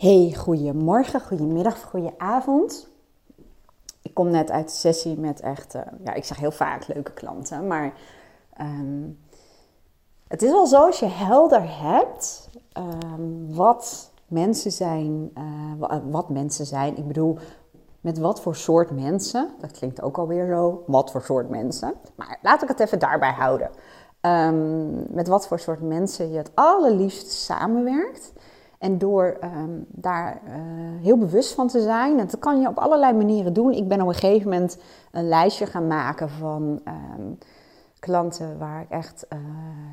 Hey, goedemorgen, goedemiddag, goedenavond. Ik kom net uit de sessie met echt, uh, ja, ik zeg heel vaak leuke klanten, maar um, het is wel zo als je helder hebt um, wat mensen zijn, uh, wat mensen zijn. Ik bedoel, met wat voor soort mensen. Dat klinkt ook alweer zo, wat voor soort mensen. Maar laat ik het even daarbij houden. Um, met wat voor soort mensen je het allerliefst samenwerkt. En door um, daar uh, heel bewust van te zijn, en dat kan je op allerlei manieren doen. Ik ben op een gegeven moment een lijstje gaan maken van um, klanten waar ik echt uh,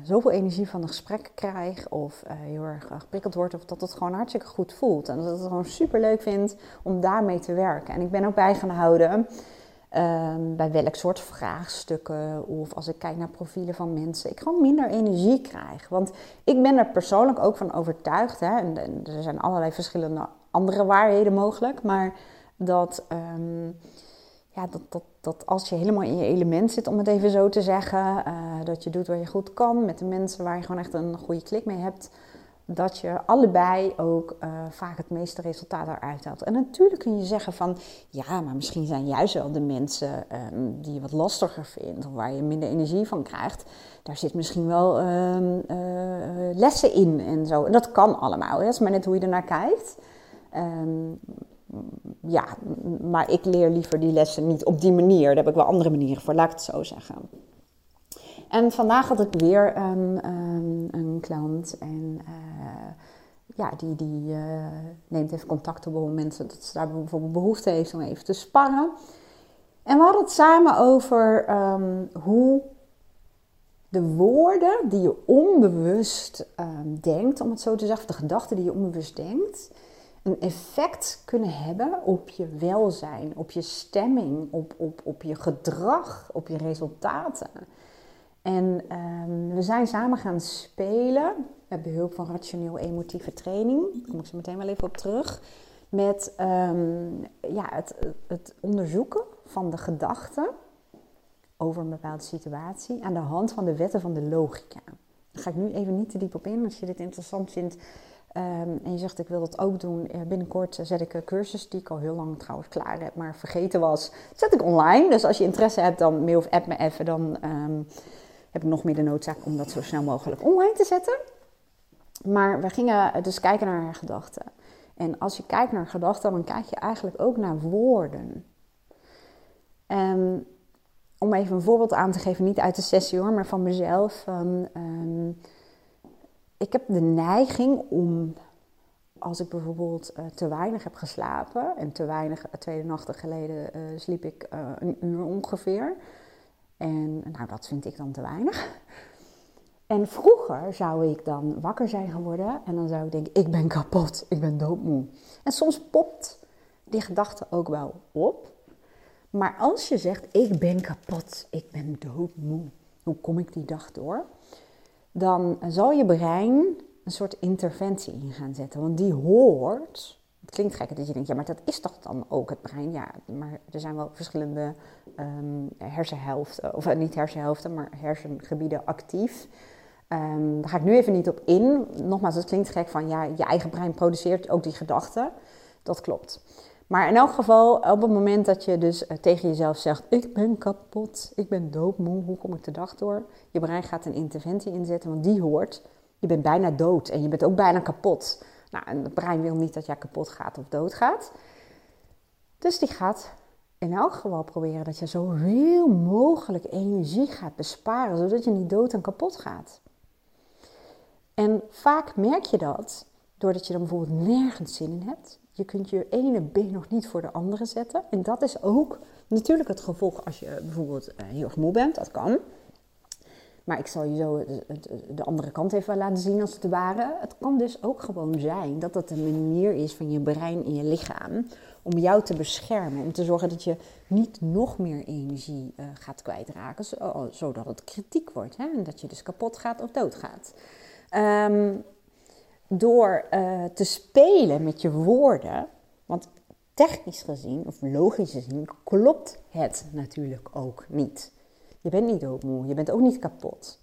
zoveel energie van een gesprek krijg, of uh, heel erg geprikkeld word, of dat het gewoon hartstikke goed voelt. En dat ik het gewoon super leuk vind om daarmee te werken. En ik ben ook bij gaan houden Um, bij welk soort vraagstukken of als ik kijk naar profielen van mensen, ik gewoon minder energie krijg. Want ik ben er persoonlijk ook van overtuigd, hè, en, er zijn allerlei verschillende andere waarheden mogelijk, maar dat, um, ja, dat, dat, dat als je helemaal in je element zit, om het even zo te zeggen, uh, dat je doet wat je goed kan met de mensen waar je gewoon echt een goede klik mee hebt, dat je allebei ook uh, vaak het meeste resultaat eruit haalt. En natuurlijk kun je zeggen van, ja, maar misschien zijn juist wel de mensen um, die je wat lastiger vindt, of waar je minder energie van krijgt, daar zit misschien wel um, uh, lessen in en zo. En dat kan allemaal, dat is maar net hoe je ernaar kijkt. Um, ja, maar ik leer liever die lessen niet op die manier. Daar heb ik wel andere manieren voor, laat ik het zo zeggen. En vandaag had ik weer een, um, een klant en uh, ja, die, die uh, neemt even contact op het moment dat ze daar bijvoorbeeld behoefte heeft om even te sparren. En we hadden het samen over um, hoe de woorden die je onbewust um, denkt, om het zo te zeggen, de gedachten die je onbewust denkt, een effect kunnen hebben op je welzijn, op je stemming, op, op, op je gedrag, op je resultaten. En um, we zijn samen gaan spelen met behulp van rationeel-emotieve training. Daar kom ik zo meteen wel even op terug. Met um, ja, het, het, onderzoeken van de gedachten over een bepaalde situatie aan de hand van de wetten van de logica. Daar ga ik nu even niet te diep op in. Als je dit interessant vindt um, en je zegt ik wil dat ook doen, binnenkort zet ik een cursus die ik al heel lang trouwens klaar heb, maar vergeten was. Zet ik online. Dus als je interesse hebt, dan mail of app me even. Dan heb ik nog meer de noodzaak om dat zo snel mogelijk online te zetten. Maar we gingen dus kijken naar haar gedachten. En als je kijkt naar gedachten, dan kijk je eigenlijk ook naar woorden. En om even een voorbeeld aan te geven, niet uit de sessie hoor, maar van mezelf. Um, um, ik heb de neiging om, als ik bijvoorbeeld uh, te weinig heb geslapen, en te weinig, uh, twee nachten geleden uh, sliep ik een uur ongeveer. En nou, dat vind ik dan te weinig. En vroeger zou ik dan wakker zijn geworden en dan zou ik denken, ik ben kapot, ik ben doodmoe. En soms popt die gedachte ook wel op. Maar als je zegt, ik ben kapot, ik ben doodmoe, hoe kom ik die dag door? Dan zal je brein een soort interventie in gaan zetten. Want die hoort het klinkt gek dat je denkt, ja, maar dat is toch dan ook het brein? Ja, maar er zijn wel verschillende um, hersenhelften, of uh, niet hersenhelften, maar hersengebieden actief. Um, daar ga ik nu even niet op in. Nogmaals, het klinkt gek van, ja, je eigen brein produceert ook die gedachten. Dat klopt. Maar in elk geval, op het moment dat je dus uh, tegen jezelf zegt: Ik ben kapot, ik ben doodmoe, hoe kom ik de dag door? Je brein gaat een interventie inzetten, want die hoort: Je bent bijna dood en je bent ook bijna kapot. Nou, en het brein wil niet dat jij kapot gaat of doodgaat. Dus die gaat in elk geval proberen dat je zoveel mogelijk energie gaat besparen, zodat je niet dood en kapot gaat. En vaak merk je dat doordat je dan bijvoorbeeld nergens zin in hebt. Je kunt je ene been nog niet voor de andere zetten. En dat is ook natuurlijk het gevolg als je bijvoorbeeld eh, heel erg moe bent. Dat kan. Maar ik zal je zo de andere kant even laten zien als het ware. Het kan dus ook gewoon zijn dat dat een manier is van je brein en je lichaam om jou te beschermen. Om te zorgen dat je niet nog meer energie uh, gaat kwijtraken, zodat het kritiek wordt. Hè? En dat je dus kapot gaat of doodgaat. Um, door uh, te spelen met je woorden, want technisch gezien of logisch gezien klopt het natuurlijk ook niet. Je bent niet doodmoe, je bent ook niet kapot.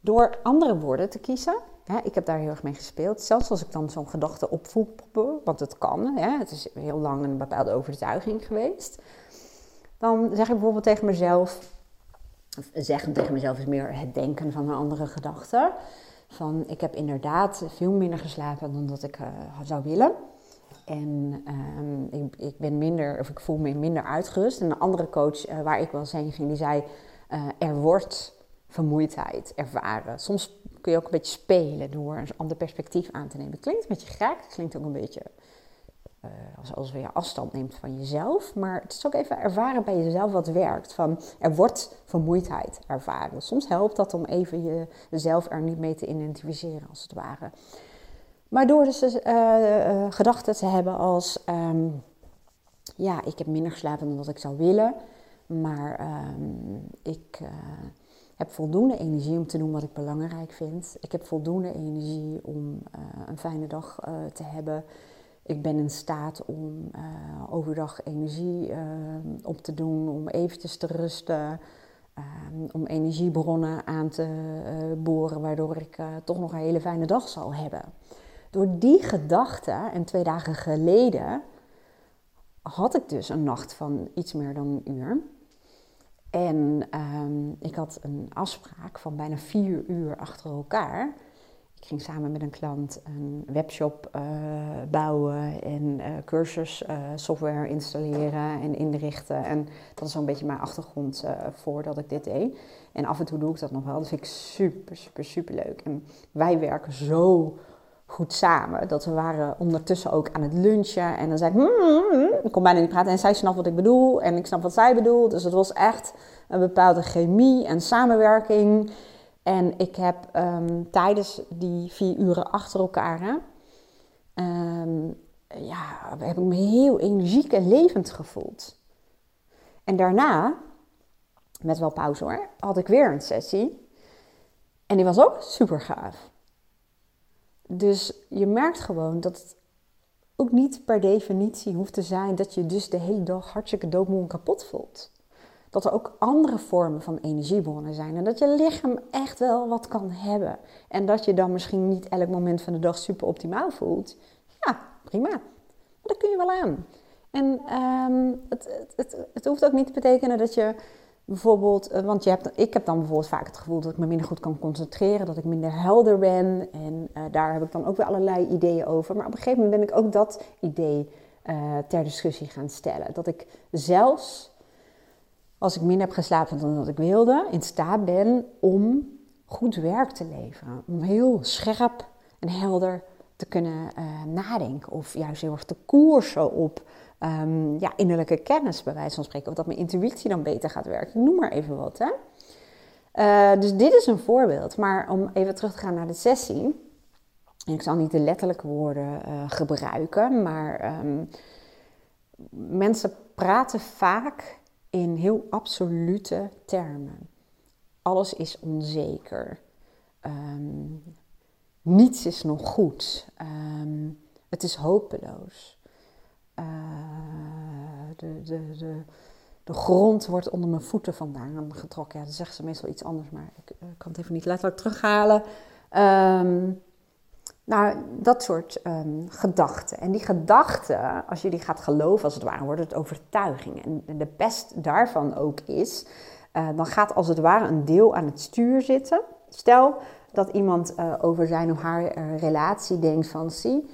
Door andere woorden te kiezen ik heb daar heel erg mee gespeeld. Zelfs als ik dan zo'n gedachte opvoel, want het kan, hè, het is heel lang een bepaalde overtuiging geweest. Dan zeg ik bijvoorbeeld tegen mezelf, of zeggen tegen mezelf is meer het denken van een andere gedachte. Van ik heb inderdaad veel minder geslapen dan dat ik uh, zou willen. En ehm, ik, ik, ben minder, of ik voel me minder uitgerust. En een andere coach uh, waar ik wel eens heen ging, die zei: uh, Er wordt vermoeidheid ervaren. Soms kun je ook een beetje spelen door een ander perspectief aan te nemen. Het klinkt een beetje gek, het klinkt ook een beetje uh, als, je afstand neemt van jezelf. Maar het is ook even ervaren bij jezelf wat werkt. Van, er wordt vermoeidheid ervaren. Soms helpt dat om even jezelf er niet mee te identificeren, als het ware. Maar door dus uh, gedachten te hebben als... Um, ja, ik heb minder geslapen dan dat ik zou willen. Maar um, ik heb voldoende energie om te doen wat ik belangrijk vind. Ik heb voldoende energie om een fijne dag te hebben. Ik ben in staat om overdag energie op te doen, om eventjes te rusten. om energiebronnen aan te boren, waardoor ik toch nog een hele fijne dag zal hebben. Door die gedachte, en twee dagen geleden, had ik dus een nacht van iets meer dan een uur. En um, ik had een afspraak van bijna vier uur achter elkaar. Ik ging samen met een klant een webshop uh, bouwen en uh, cursus uh, software installeren en inrichten. En dat is zo'n beetje mijn achtergrond voordat ik dit deed. En af en toe doe ik dat nog wel. Dat vind ik super, super, super leuk. En wij werken zo goed samen. Dat we waren ondertussen ook aan het lunchen. En dan zei ik, mm, mm, mm. ik kon bijna niet praten. En zij snapt wat ik bedoel. En ik snap wat zij bedoelt. Dus het was echt een bepaalde chemie en samenwerking. En ik heb um, tijdens die vier uren achter elkaar... Um, ja, heb ik me heel energiek en levend gevoeld. En daarna, met wel pauze hoor, had ik weer een sessie. En die was ook super gaaf. Dus je merkt gewoon dat het ook niet per definitie hoeft te zijn dat je dus de hele dag hartstikke doodmoe en kapot voelt. Dat er ook andere vormen van energiebronnen zijn en dat je lichaam echt wel wat kan hebben. En dat je dan misschien niet elk moment van de dag super optimaal voelt. Ja, prima. Maar dat kun je wel aan. En het, het, het, het hoeft ook niet te betekenen dat je Bijvoorbeeld, eh, want je hebt, ik heb dan bijvoorbeeld vaak het gevoel dat ik me minder goed kan concentreren, dat ik minder helder ben. En uh, daar heb ik dan ook weer allerlei ideeën over. Maar op een gegeven moment ben ik ook dat idee uh, ter discussie gaan stellen. Dat ik zelfs, als ik minder heb geslapen dan dat ik wilde, in staat ben om goed werk te leveren. Om heel scherp en helder te kunnen nadenken. Of juist heel erg te koersen op um, ja, innerlijke kennis, bij wijze van spreken. Of dat mijn intuïtie dan beter gaat werken. noem maar even wat. Hè? Uh, dus dit is een voorbeeld. Maar om even terug te gaan naar de sessie. Ik zal niet de letterlijke woorden uh, gebruiken, maar um, mensen praten vaak in heel absolute termen. Alles is onzeker. Um, niets is nog goed. het is hopeloos. Uh, de, de, de, de grond wordt onder mijn voeten vandaan getrokken. Ja, dan zeggen ze meestal iets anders, maar ik, ik kan het even niet letterlijk terughalen. Um, nou, dat soort um, gedachten. En die gedachten, als je die gaat geloven, als het ware, wordt het overtuiging. En de pest daarvan ook is, uh, dan gaat als het ware een deel aan het stuur zitten. Stel dat iemand over zijn of haar relatie denkt van, zie,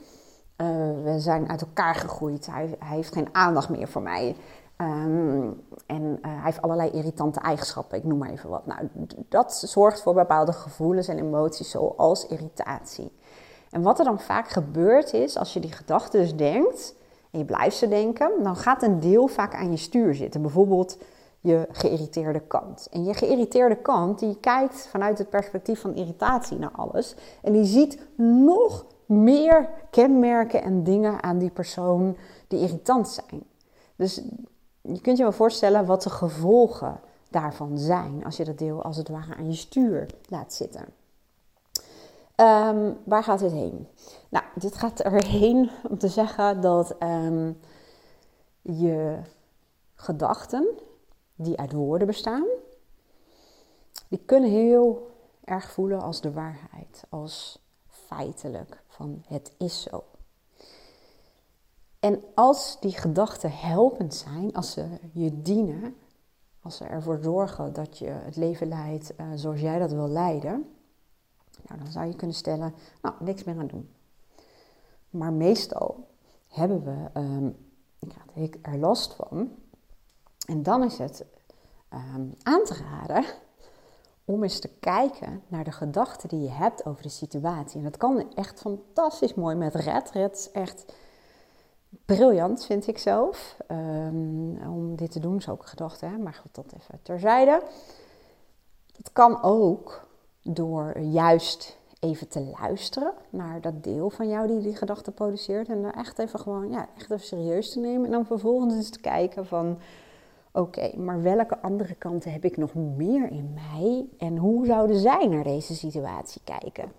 uh, we zijn uit elkaar gegroeid. Hij, heeft geen aandacht meer voor mij. Um, en uh, hij heeft allerlei irritante eigenschappen, ik noem maar even wat. Nou, dat zorgt voor bepaalde gevoelens en emoties zoals irritatie. En wat er dan vaak gebeurt is, als je die gedachten dus denkt en je blijft ze denken, dan gaat een deel vaak aan je stuur zitten. Bijvoorbeeld je geïrriteerde kant. En je geïrriteerde kant, die kijkt vanuit het perspectief van irritatie naar alles. En die ziet nog meer kenmerken en dingen aan die persoon die irritant zijn. Dus je kunt je wel voorstellen wat de gevolgen daarvan zijn als je dat deel als het ware aan je stuur laat zitten. Um, waar gaat dit heen? Nou, dit gaat erheen om te zeggen dat um, je gedachten, die uit woorden bestaan, die kunnen heel erg voelen als de waarheid, als feitelijk. Van het is zo. En als die gedachten helpend zijn, als ze je dienen, als ze ervoor zorgen dat je het leven leidt uh, zoals jij dat wil leiden, nou, dan zou je kunnen stellen, nou, niks meer aan doen. Maar meestal hebben we um, ik er last van. En dan is het um, aan te raden om eens te kijken naar de gedachten die je hebt over de situatie. En dat kan echt fantastisch mooi met Red. Red is echt briljant, vind ik zelf. Um, om dit te doen is ook een gedachte, hè? maar goed, dat even terzijde. Het kan ook door juist even te luisteren naar dat deel van jou die die gedachte produceert. En er echt even gewoon, ja, echt even serieus te nemen. En dan vervolgens eens te kijken van, oké, maar welke andere kanten heb ik nog meer in mij? En hoe zouden zij naar deze situatie kijken?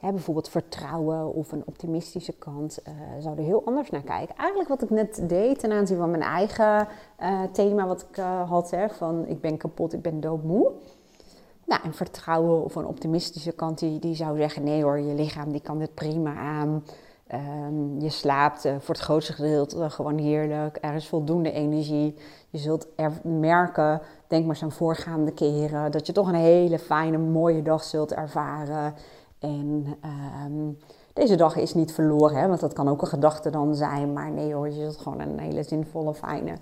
Bijvoorbeeld vertrouwen of een optimistische kant uh, zou er heel anders naar kijken. Eigenlijk wat ik net deed ten aanzien van mijn eigen uh, thema wat ik uh, had, van ik ben kapot, ik ben doodmoe. Nou, een vertrouwen of een optimistische kant die, die zou zeggen: nee hoor, je lichaam die kan dit prima aan. Um, je slaapt uh, voor het grootste gedeelte gewoon heerlijk. Er is voldoende energie. Je zult er merken, denk maar zo'n voorgaande keren, dat je toch een hele fijne, mooie dag zult ervaren. En um, deze dag is niet verloren, hè, want dat kan ook een gedachte dan zijn. Maar nee hoor, je zult gewoon een hele zinvolle, fijne,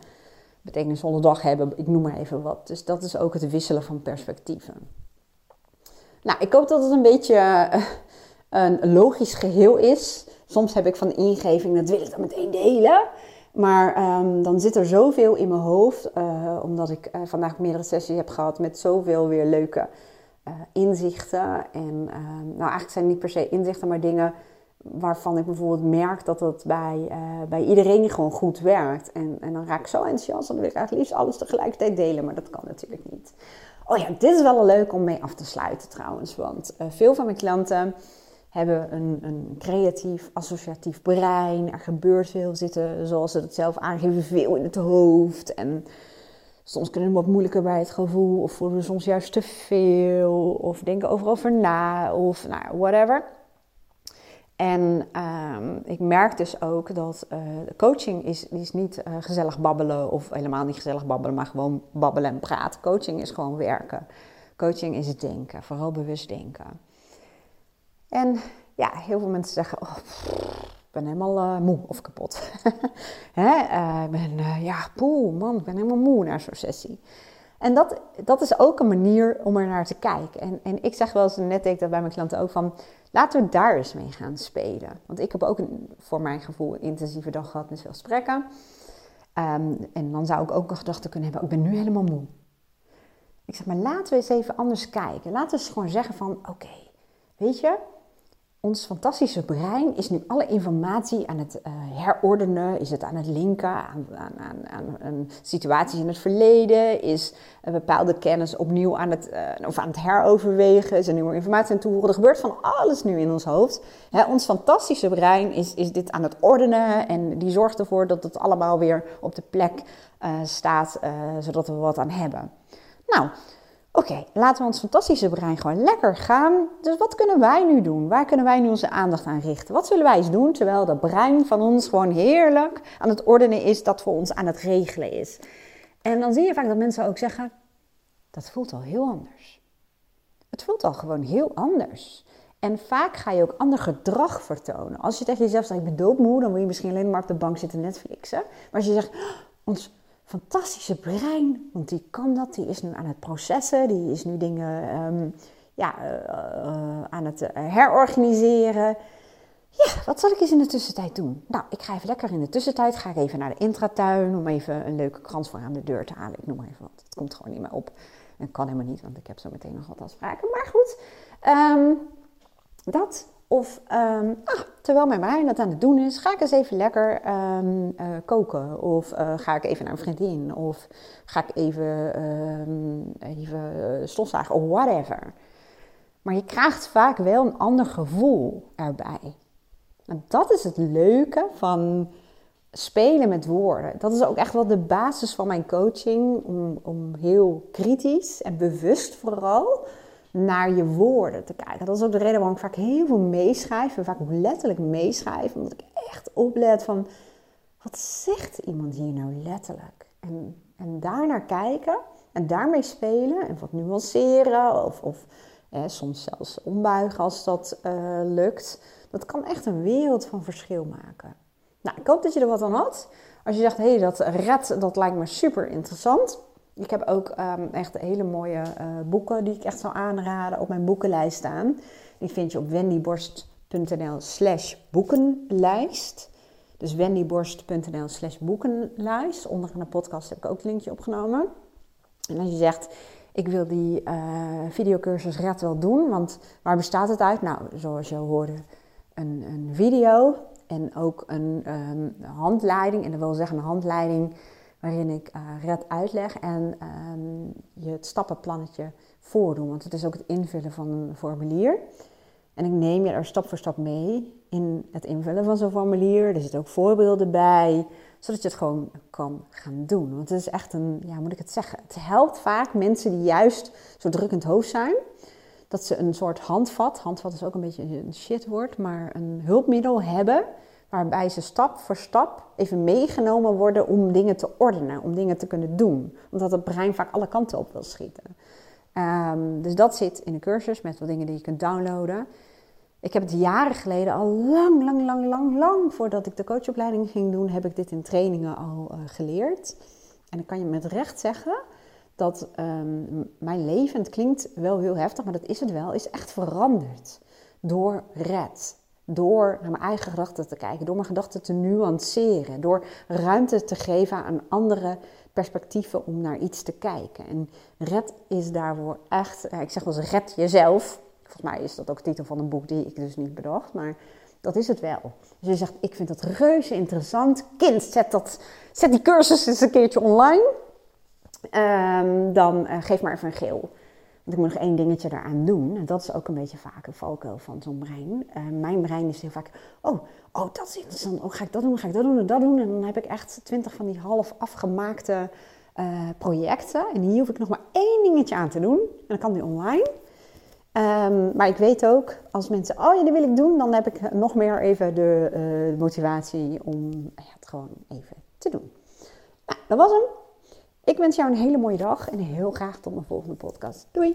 betekenisvolle dag hebben. Ik noem maar even wat. Dus dat is ook het wisselen van perspectieven. Nou, ik hoop dat het een beetje uh, een logisch geheel is. Soms heb ik van de ingeving, dat wil ik dan meteen delen. Maar um, dan zit er zoveel in mijn hoofd, uh, omdat ik uh, vandaag meerdere sessies heb gehad met zoveel weer leuke inzichten. En ehm, nou, eigenlijk zijn het niet per se inzichten, maar dingen waarvan ik bijvoorbeeld merk dat het bij, bij iedereen gewoon goed werkt. En, en dan raak ik zo enthousiast, dan wil ik eigenlijk liefst alles tegelijkertijd delen, maar dat kan natuurlijk niet. Oh ja, dit is wel leuk om mee af te sluiten trouwens, want veel van mijn klanten hebben een, een creatief, associatief brein. Er gebeurt veel, zitten, zoals ze het zelf aangeven, veel in het hoofd. En soms kunnen ze wat moeilijker bij het gevoel, of voelen ze soms juist te veel, of denken overal over na, of nou, whatever. En um, ik merk dus ook dat uh, coaching is, is niet uh, gezellig babbelen of helemaal niet gezellig babbelen, maar gewoon babbelen en praten. Coaching is gewoon werken. Coaching is denken, vooral bewust denken. En ja, heel veel mensen zeggen, oh, ik ben helemaal uh, moe of kapot. Hè? ik ben, ja, poeh, man, ik ben helemaal moe na zo'n sessie. En dat, dat is ook een manier om er naar te kijken. En, en ik zeg wel eens, net deed dat bij mijn klanten ook, van laten we daar eens mee gaan spelen. Want ik heb ook een, voor mijn gevoel een intensieve dag gehad met veel gesprekken. Um, en dan zou ik ook een gedachte kunnen hebben, ik ben nu helemaal moe. Ik zeg, maar laten we eens even anders kijken. Laten we eens gewoon zeggen van, oké, weet je, ons fantastische brein is nu alle informatie aan het uh, herordenen, is het aan het linken aan, aan, aan, aan, situaties in het verleden, is een bepaalde kennis opnieuw aan het, uh, of aan het heroverwegen, is er nieuwe informatie aan toevoegen. Er gebeurt van alles nu in ons hoofd. Hè, ons fantastische brein is, is dit aan het ordenen en die zorgt ervoor dat het allemaal weer op de plek staat, zodat we wat aan hebben. Nou, Oké, laten we ons fantastische brein gewoon lekker gaan. Dus wat kunnen wij nu doen? Waar kunnen wij nu onze aandacht aan richten? Wat zullen wij eens doen terwijl dat brein van ons gewoon heerlijk aan het ordenen is, dat voor ons aan het regelen is? En dan zie je vaak dat mensen ook zeggen: dat voelt al heel anders. Het voelt al gewoon heel anders. En vaak ga je ook ander gedrag vertonen. Als je tegen jezelf zegt: ik ben doodmoe, dan wil je misschien alleen maar op de bank zitten Netflixen. Maar als je zegt: oh, ons fantastische brein, want die kan dat, die is nu aan het processen, die is nu dingen um, ja, uh, aan het herorganiseren. Ja, wat zal ik eens in de tussentijd doen? Nou, ik ga even lekker in de tussentijd, ga ik even naar de intratuin om even een leuke krans voor aan de deur te halen. Ik noem maar even wat, het komt gewoon niet meer op. En kan helemaal niet, want ik heb zo meteen nog wat afspraken. Maar goed, um, dat of ah, terwijl mijn brein dat aan het doen is, ga ik eens even lekker um, uh, koken. Of uh, ga ik even naar een vriendin. Of ga ik even, um, even stofzagen of whatever. Maar je krijgt vaak wel een ander gevoel erbij. En dat is het leuke van spelen met woorden. Dat is ook echt wel de basis van mijn coaching. Om, om heel kritisch en bewust vooral naar je woorden te kijken. Dat is ook de reden waarom ik vaak heel veel meeschrijf. En vaak ook letterlijk meeschrijf. Omdat ik echt oplet van, wat zegt iemand hier nou letterlijk? En, en daarnaar kijken en daarmee spelen. En wat nuanceren of, of soms zelfs ombuigen als dat uh, lukt. Dat kan echt een wereld van verschil maken. Nou, ik hoop dat je er wat aan had. Als je zegt, hé, hey, dat red, dat lijkt me super interessant. Ik heb ook um, echt hele mooie uh, boeken die ik echt zou aanraden op mijn boekenlijst staan. Die vind je op wendyborst.nl slash boekenlijst. Dus wendyborst.nl slash boekenlijst. Onder de podcast heb ik ook het linkje opgenomen. En als je zegt, ik wil die uh, videocursus Red wel doen, want waar bestaat het uit? Nou, zoals je hoorde, een, een video en ook een um, handleiding. En dat wil zeggen een handleiding waarin ik uh, Red uitleg en um, je het stappenplannetje voordoen. Want het is ook het invullen van een formulier. En ik neem je er stap voor stap mee in het invullen van zo'n formulier. Er zitten ook voorbeelden bij, zodat je het gewoon kan gaan doen. Want het is echt een, ja, moet ik het zeggen? Het helpt vaak mensen die juist zo druk in het hoofd zijn, dat ze een soort handvat, handvat is ook een beetje een shitwoord, maar een hulpmiddel hebben waarbij ze stap voor stap even meegenomen worden om dingen te ordenen, om dingen te kunnen doen. Omdat het brein vaak alle kanten op wil schieten. Um, dus dat zit in de cursus met wat dingen die je kunt downloaden. Ik heb het jaren geleden, al lang, lang, lang, lang, lang voordat ik de coachopleiding ging doen, heb ik dit in trainingen al uh, geleerd. En dan kan je met recht zeggen dat um, mijn leven, het klinkt wel heel heftig, maar dat is het wel, is echt veranderd door red. Door naar mijn eigen gedachten te kijken, door mijn gedachten te nuanceren, door ruimte te geven aan andere perspectieven om naar iets te kijken. En red is daarvoor echt, ik zeg wel eens red jezelf. Volgens mij is dat ook de titel van een boek die ik dus niet bedacht, maar dat is het wel. Dus je zegt, ik vind dat reuze interessant. Kind, zet, dat, zet die cursus eens een keertje online. Um, dan uh, geef maar even een geel. Want ik moet nog één dingetje daaraan doen. En dat is ook een beetje vaak een valkuil van zo'n brein. Uh, mijn brein is heel vaak, oh, oh, dat is interessant. Oh, ga ik dat doen, ga ik dat doen en dat doen. En dan heb ik echt twintig van die half afgemaakte uh, projecten. En hier hoef ik nog maar één dingetje aan te doen. En dan kan die online. Um, maar ik weet ook, als mensen, oh ja, die wil ik doen, dan heb ik nog meer even de uh, motivatie om het gewoon even te doen. Nou, dat was hem. Ik wens jou een hele mooie dag en heel graag tot mijn volgende podcast. Doei!